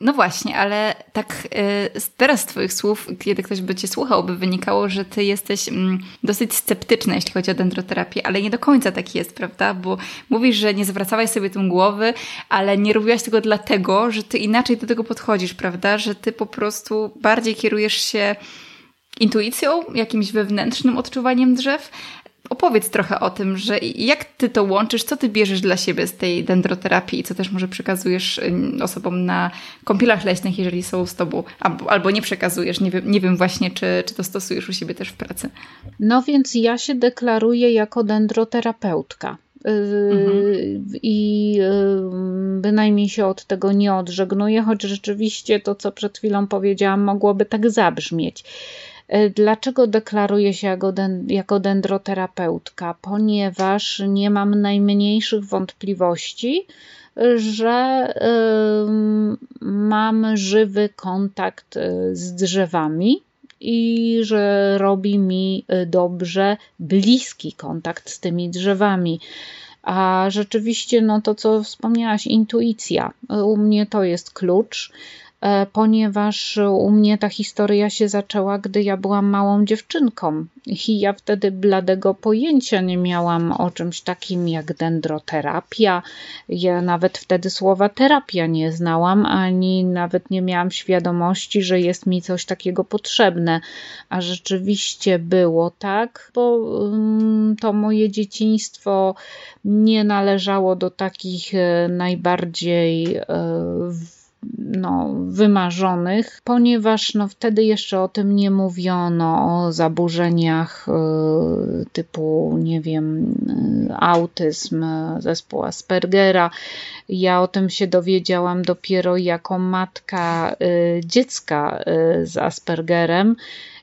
No właśnie, ale tak y, teraz z Twoich słów, kiedy ktoś by Cię słuchał, by wynikało, że Ty jesteś mm, dosyć sceptyczna, jeśli chodzi o dendroterapię, ale nie do końca tak jest, prawda? Bo mówisz, że nie zwracałeś sobie tym głowy, ale nie robiłaś tego dlatego, że Ty inaczej do tego podchodzisz, prawda? Że Ty po prostu bardziej kierujesz się intuicją, jakimś wewnętrznym odczuwaniem drzew, opowiedz trochę o tym, że jak ty to łączysz, co ty bierzesz dla siebie z tej dendroterapii i co też może przekazujesz osobom na kąpielach leśnych, jeżeli są z tobą, albo, albo nie przekazujesz, nie wiem, nie wiem właśnie, czy, czy to stosujesz u siebie też w pracy. No więc ja się deklaruję jako dendroterapeutka. Y, mhm. I bynajmniej się od tego nie odżegnuję, choć rzeczywiście to, co przed chwilą powiedziałam, mogłoby tak zabrzmieć. E, dlaczego deklaruję się jako, jako dendroterapeutka? Ponieważ nie mam najmniejszych wątpliwości, że mam żywy kontakt e, z drzewami i że robi mi e, dobrze bliski kontakt z tymi drzewami. A rzeczywiście, no to co wspomniałaś, intuicja. U mnie to jest klucz. E, ponieważ u mnie ta historia się zaczęła, gdy ja byłam małą dziewczynką i ja wtedy bladego pojęcia nie miałam o czymś takim jak dendroterapia. Ja nawet wtedy słowa terapia nie znałam, ani nawet nie miałam świadomości, że jest mi coś takiego potrzebne. A rzeczywiście było tak, bo mm, to moje dzieciństwo nie należało do takich e, najbardziej e, no, wymarzonych, ponieważ no, wtedy jeszcze o tym nie mówiono, o zaburzeniach y, typu, nie wiem, y, autyzm, zespół Aspergera. Ja o tym się dowiedziałam dopiero jako matka y, dziecka z Aspergerem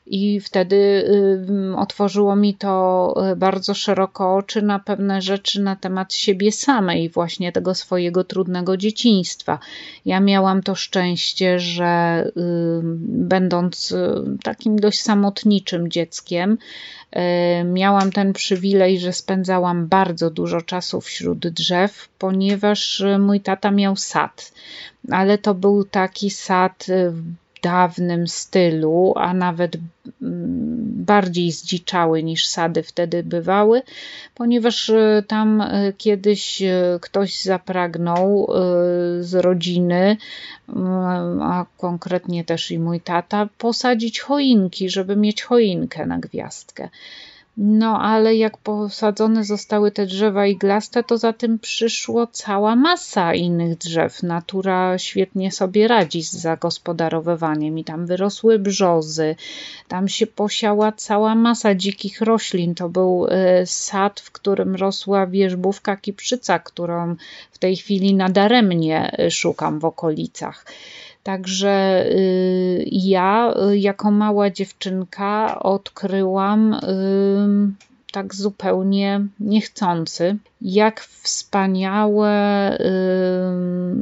i wtedy y, otworzyło mi to y, bardzo szeroko oczy na pewne rzeczy na temat siebie samej, właśnie tego swojego trudnego dzieciństwa. Ja miałam to szczęście, że y, będąc takim dość samotniczym dzieckiem, miałam ten przywilej, że spędzałam bardzo dużo czasu wśród drzew, ponieważ mój tata miał sad, ale to był taki sad dawnym stylu, a nawet mm, bardziej zdziczały niż sady wtedy bywały, ponieważ e, tam e, kiedyś e, ktoś zapragnął z rodziny, a konkretnie też i mój tata, posadzić choinki, żeby mieć choinkę na gwiazdkę. No ale jak posadzone zostały te drzewa iglaste, to za tym przyszło cała masa innych drzew. Natura świetnie sobie radzi z zagospodarowywaniem i tam wyrosły brzozy, tam się posiała cała masa dzikich roślin. To był e, sad, w którym rosła wierzbówka kiprzyca, którą w tej chwili nadaremnie e, szukam w okolicach. Także y, ja, y, jako mała dziewczynka, odkryłam tak zupełnie niechcący, jak wspaniałe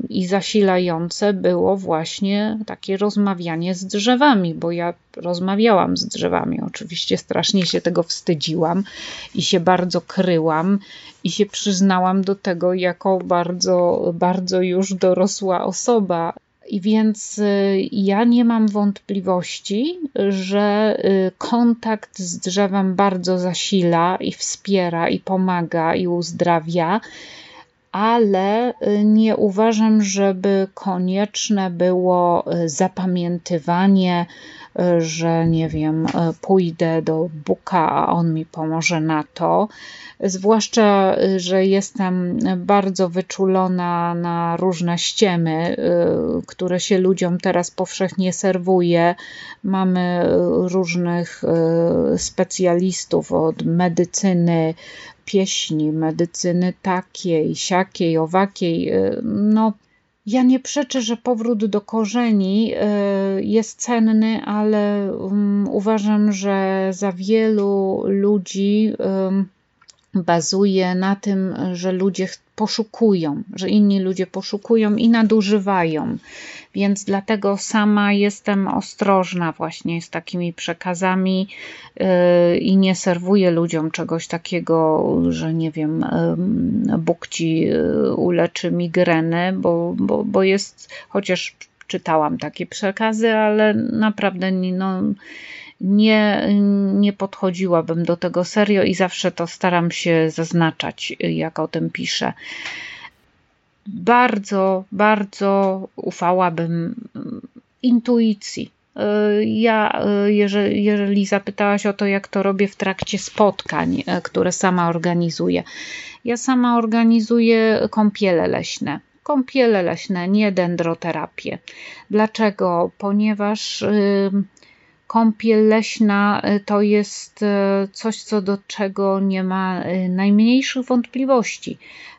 i zasilające było właśnie takie rozmawianie z drzewami, bo ja rozmawiałam z drzewami. Oczywiście strasznie się tego wstydziłam i się bardzo kryłam i się przyznałam do tego jako bardzo, bardzo już dorosła osoba, i więc y, ja nie mam wątpliwości, że y, kontakt z drzewem bardzo zasila i wspiera, i pomaga, i uzdrawia, ale y, nie uważam, żeby konieczne było zapamiętywanie, że nie wiem, pójdę do Buka, a on mi pomoże na to zwłaszcza, y, że jestem bardzo wyczulona na różne ściemy, y, które się ludziom teraz powszechnie serwuje. Mamy różnych specjalistów od medycyny, pieśni, medycyny takiej, siakiej, owakiej. No, ja nie przeczę, że powrót do korzeni jest cenny, ale um, uważam, że za wielu ludzi bazuje na tym, że ludzie poszukują, że inni ludzie poszukują i nadużywają. Więc dlatego sama jestem ostrożna właśnie z takimi przekazami yy, i nie serwuję ludziom czegoś takiego, że nie wiem, yy, Bóg ci yy, uleczy migreny, bo, bo, bo jest, chociaż czytałam takie przekazy, ale naprawdę no, nie, nie podchodziłabym do tego serio i zawsze to staram się zaznaczać, jak o tym piszę. Bardzo, bardzo ufałabym intuicji. Ja, jeżeli, jeżeli zapytałaś o to, jak to robię w trakcie spotkań, które sama organizuję, ja sama organizuję kąpiele leśne kąpiele leśne, nie dendroterapię. Dlaczego? Ponieważ kąpiel leśna y, to jest y, coś, co do czego nie ma y, najmniejszych wątpliwości.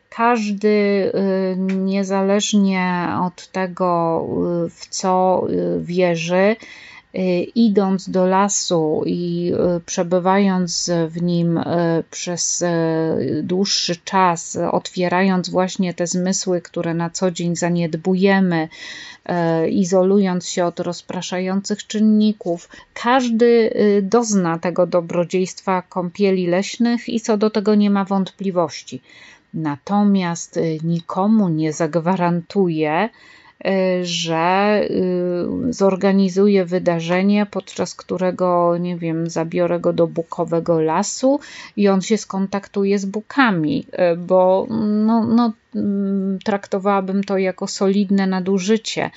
Każdy, niezależnie od tego, w co wierzy, idąc do lasu i przebywając w nim przez dłuższy czas, otwierając właśnie te zmysły, które na co dzień zaniedbujemy, izolując się od rozpraszających czynników. Każdy y, dozna tego dobrodziejstwa kąpieli leśnych i co do tego nie ma wątpliwości. Natomiast y, nikomu nie zagwarantuje, Y, że y, zorganizuję wydarzenie, podczas którego, nie wiem, zabiorę go do bukowego lasu i on się skontaktuje z bukami, y, bo no, no, mm, traktowałabym to jako solidne nadużycie.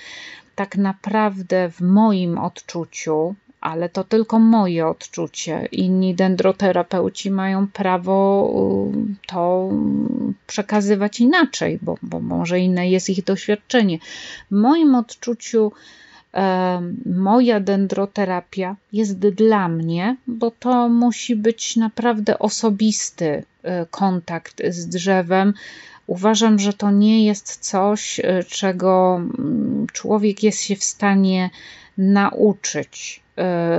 Tak naprawdę, w moim odczuciu, ale to tylko moje odczucie. Inni dendroterapeuci mają prawo y, to przekazywać inaczej, bo, bo może inne jest ich doświadczenie. W moim odczuciu e, moja dendroterapia jest dla mnie, bo to musi być naprawdę osobisty e, kontakt z drzewem. Uważam, że to nie jest coś, e, czego mm, człowiek jest się w stanie nauczyć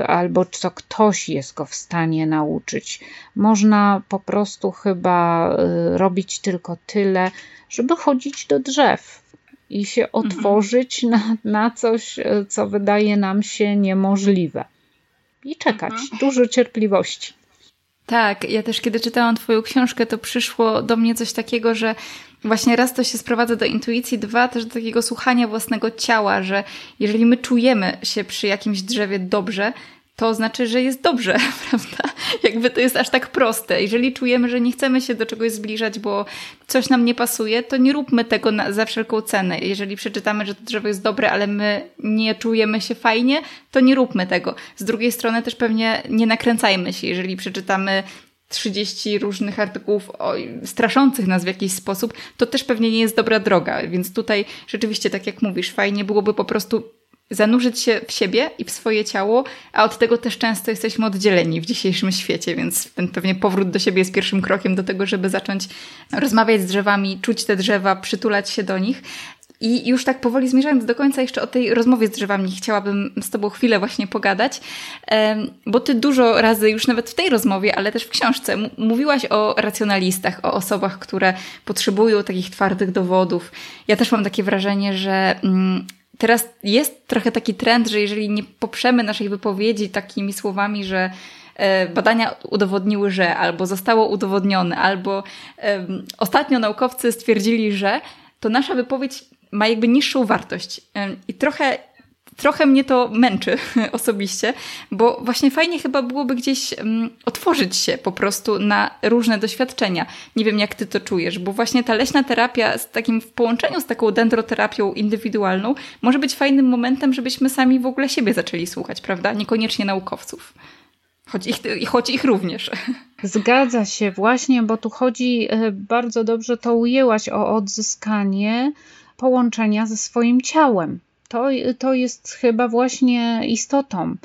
albo co ktoś jest go w stanie nauczyć. Można po prostu chyba e, robić tylko tyle, żeby chodzić do drzew i się mhm. otworzyć na, na coś, e, co wydaje nam się niemożliwe. I czekać. Mhm. Dużo cierpliwości. Tak, ja też kiedy czytałam Twoją książkę, to przyszło do mnie coś takiego, że właśnie raz to się sprowadza do intuicji, dwa też do takiego słuchania własnego ciała, że jeżeli my czujemy się przy jakimś drzewie dobrze, to znaczy, że jest dobrze, prawda? Jakby to jest aż tak proste. Jeżeli czujemy, że nie chcemy się do czegoś zbliżać, bo coś nam nie pasuje, to nie róbmy tego na, za wszelką cenę. Jeżeli przeczytamy, że to drzewo jest dobre, ale my nie czujemy się fajnie, to nie róbmy tego. Z drugiej strony też pewnie nie nakręcajmy się. Jeżeli przeczytamy 30 różnych artykułów o, straszących nas w jakiś sposób, to też pewnie nie jest dobra droga. Więc tutaj rzeczywiście, tak jak mówisz, fajnie byłoby po prostu zanurzyć się w siebie i w swoje ciało, a od tego też często jesteśmy oddzieleni w dzisiejszym świecie, więc ten pewnie powrót do siebie jest pierwszym krokiem do tego, żeby zacząć rozmawiać z drzewami, czuć te drzewa, przytulać się do nich. I już tak powoli zmierzając do końca, jeszcze o tej rozmowie z drzewami chciałabym z Tobą chwilę właśnie pogadać, bo Ty dużo razy już nawet w tej rozmowie, ale też w książce mówiłaś o racjonalistach, o osobach, które potrzebują takich twardych dowodów. Ja też mam takie wrażenie, że mm, teraz jest trochę taki trend, że jeżeli nie poprzemy naszej wypowiedzi takimi słowami, że e, badania udowodniły, że albo zostało udowodnione, albo um, ostatnio naukowcy stwierdzili, że to nasza wypowiedź ma jakby niższą wartość. I trochę trochę mnie to męczy osobiście, bo właśnie fajnie chyba byłoby gdzieś otworzyć się po prostu na różne doświadczenia. Nie wiem, jak ty to czujesz, bo właśnie ta leśna terapia z takim w połączeniu z taką dendroterapią indywidualną może być fajnym momentem, żebyśmy sami w ogóle siebie zaczęli słuchać, prawda? Niekoniecznie naukowców. Choć ich, choć ich również. Zgadza się właśnie, bo tu chodzi, e, bardzo dobrze to ujęłaś, o odzyskanie połączenia ze swoim ciałem to, to jest chyba właśnie istotą,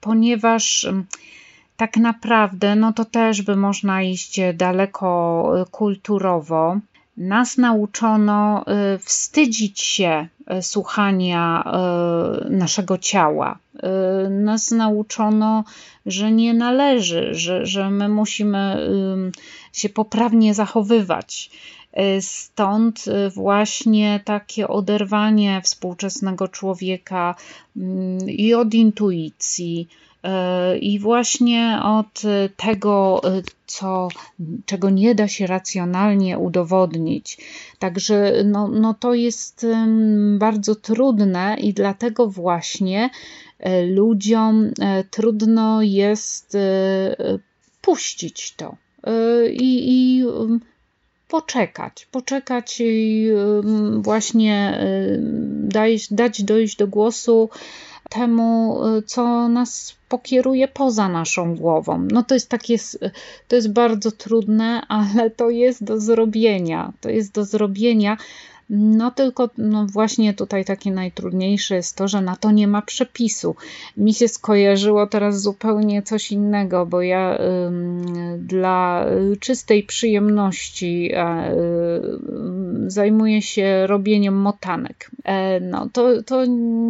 ponieważ mm, tak naprawdę, no to też by można iść daleko y, kulturowo. Nas nauczono y, wstydzić się y, słuchania naszego ciała. Nas nauczono, że nie należy, że, że my musimy się poprawnie zachowywać. E, stąd e, właśnie takie oderwanie współczesnego człowieka mm, i od intuicji, e, i właśnie od tego, co, czego nie da się racjonalnie udowodnić. Także no, no to jest bardzo trudne i dlatego właśnie ludziom trudno jest puścić to. I, i poczekać, poczekać i właśnie dać, dać dojść do głosu temu, y, co nas pokieruje poza naszą głową. No to jest takie, to jest bardzo trudne, ale to jest do zrobienia. To jest do zrobienia. No tylko no właśnie tutaj takie najtrudniejsze jest to, że na to nie ma przepisu. Mi się skojarzyło teraz zupełnie coś innego, bo ja y, dla czystej przyjemności y, zajmuję się robieniem motanek. E, no to, to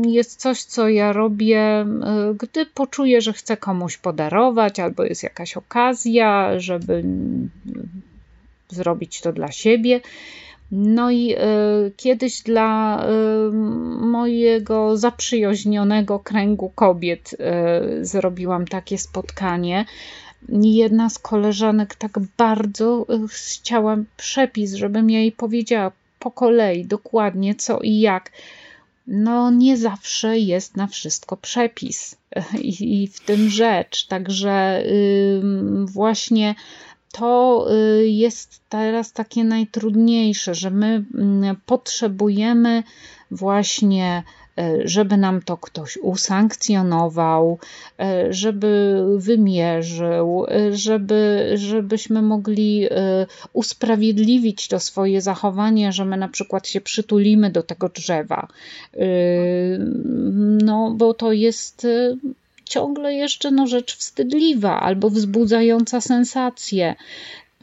jest coś, co ja robię, y, gdy poczuję, że chcę komuś podarować, albo jest jakaś okazja, żeby zrobić to dla siebie. No i y, kiedyś dla y, mojego zaprzyjaźnionego kręgu kobiet y, zrobiłam takie spotkanie. Jedna z koleżanek tak bardzo chciała przepis, żebym jej powiedziała po kolei dokładnie co i jak. No, nie zawsze jest na wszystko przepis i, i w tym rzecz. Także właśnie to y, jest teraz takie najtrudniejsze, że my mm, potrzebujemy właśnie, y, żeby nam to ktoś usankcjonował, y, żeby wymierzył, żeby, żebyśmy mogli usprawiedliwić to swoje zachowanie, że my na przykład się przytulimy do tego drzewa. No, bo to jest ciągle jeszcze no, rzecz wstydliwa albo wzbudzająca sensację.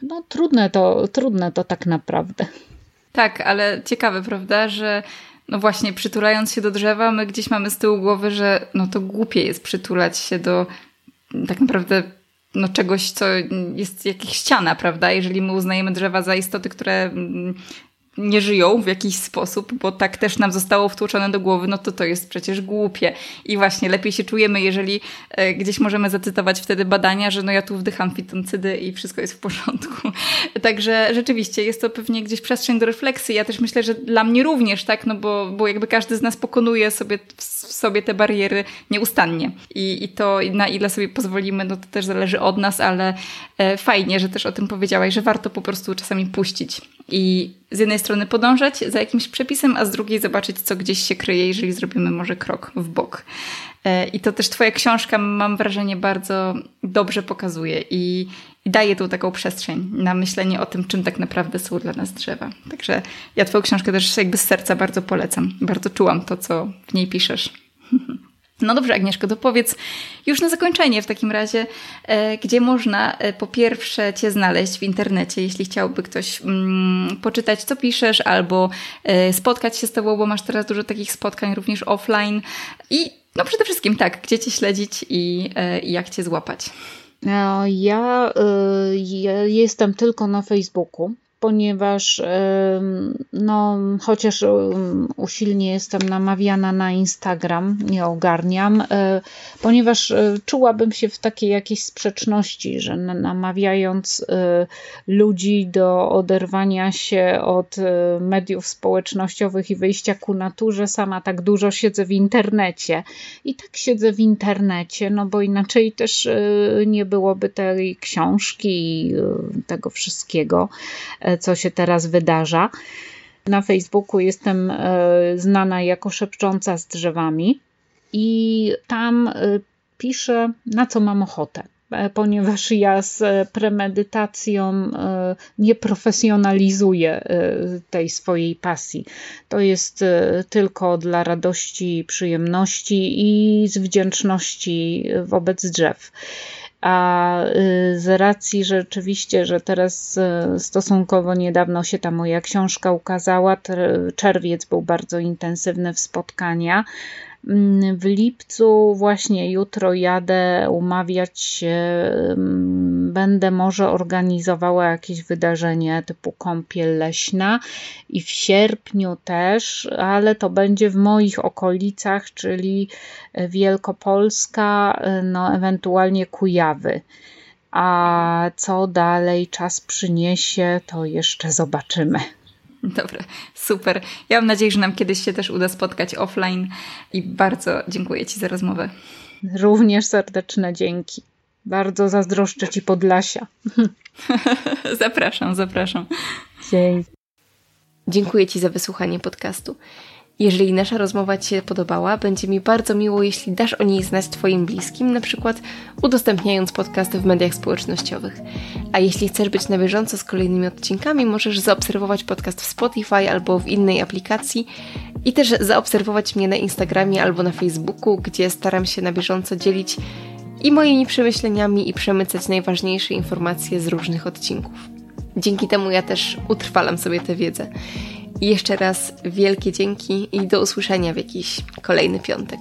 No trudne to, trudne to tak naprawdę. Tak, ale ciekawe, prawda, że no właśnie, przytulając się do drzewa, my gdzieś mamy z tyłu głowy, że no to głupie jest przytulać się do tak naprawdę no czegoś, co jest jakaś ściana, prawda? Jeżeli my uznajemy drzewa za istoty, które mm, nie żyją w jakiś sposób, bo tak też nam zostało wtłoczone do głowy, no to to jest przecież głupie. I właśnie lepiej się czujemy, jeżeli e, gdzieś możemy zacytować wtedy badania, że no ja tu wdycham fitoncydy i wszystko jest w porządku. Także rzeczywiście jest to pewnie gdzieś przestrzeń do refleksji. Ja też myślę, że dla mnie również, tak, no bo, bo jakby każdy z nas pokonuje sobie w sobie te bariery nieustannie. I, i to na ile sobie pozwolimy, no to też zależy od nas, ale e, fajnie, że też o tym powiedziałaś, że warto po prostu czasami puścić i z jednej strony podążać za jakimś przepisem, a z drugiej zobaczyć, co gdzieś się kryje, jeżeli zrobimy może krok w bok. E, I to też Twoja książka, mam wrażenie, bardzo dobrze pokazuje i, i daje tu taką przestrzeń na myślenie o tym, czym tak naprawdę są dla nas drzewa. Także ja Twoją książkę też jakby z serca bardzo polecam. Bardzo czułam to, co w niej piszesz. No dobrze, Agnieszko, to powiedz już na zakończenie w takim razie, e, gdzie można e, po pierwsze Cię znaleźć w internecie, jeśli chciałby ktoś mm, poczytać, co piszesz, albo e, spotkać się z Tobą, bo masz teraz dużo takich spotkań również offline. I no przede wszystkim tak, gdzie Cię śledzić i, i jak Cię złapać. Ja, ja jestem tylko na Facebooku ponieważ no, chociaż usilnie jestem namawiana na Instagram, nie ogarniam, e, ponieważ e, czułabym się w takiej jakiejś sprzeczności, że namawiając e, ludzi do oderwania się od mediów społecznościowych i wyjścia ku naturze, sama tak dużo siedzę w internecie. I tak siedzę w internecie, no bo inaczej też nie byłoby tej książki i tego wszystkiego co się teraz wydarza. Na Facebooku jestem e, znana jako szepcząca z drzewami i tam e, piszę, na co mam ochotę e, ponieważ ja z premedytacją nie profesjonalizuję tej swojej pasji. To jest tylko dla radości, przyjemności i z wdzięczności wobec drzew a y, z racji rzeczywiście, że teraz y, stosunkowo niedawno się ta moja książka ukazała, czerwiec był bardzo intensywny w spotkania, w lipcu właśnie jutro jadę umawiać się, będę może organizowała jakieś wydarzenie typu kąpiel leśna i w sierpniu też, ale to będzie w moich okolicach, czyli Wielkopolska, no ewentualnie Kujawy. A co dalej czas przyniesie, to jeszcze zobaczymy. Dobra, super. Ja mam nadzieję, że nam kiedyś się też uda spotkać offline i bardzo dziękuję Ci za rozmowę. Również serdeczne dzięki. Bardzo zazdroszczę Ci Podlasia. zapraszam, zapraszam. Dzięki. Dziękuję Ci za wysłuchanie podcastu. Jeżeli nasza rozmowa Ci się podobała, będzie mi bardzo miło, jeśli dasz o niej znać Twoim bliskim, na przykład udostępniając podcast w mediach społecznościowych. A jeśli chcesz być na bieżąco z kolejnymi odcinkami, możesz zaobserwować podcast w Spotify albo w innej aplikacji i też zaobserwować mnie na Instagramie albo na Facebooku, gdzie staram się na bieżąco dzielić i moimi przemyśleniami i przemycać najważniejsze informacje z różnych odcinków. Dzięki temu ja też utrwalam sobie tę wiedzę. Jeszcze raz wielkie dzięki i do usłyszenia w jakiś kolejny piątek.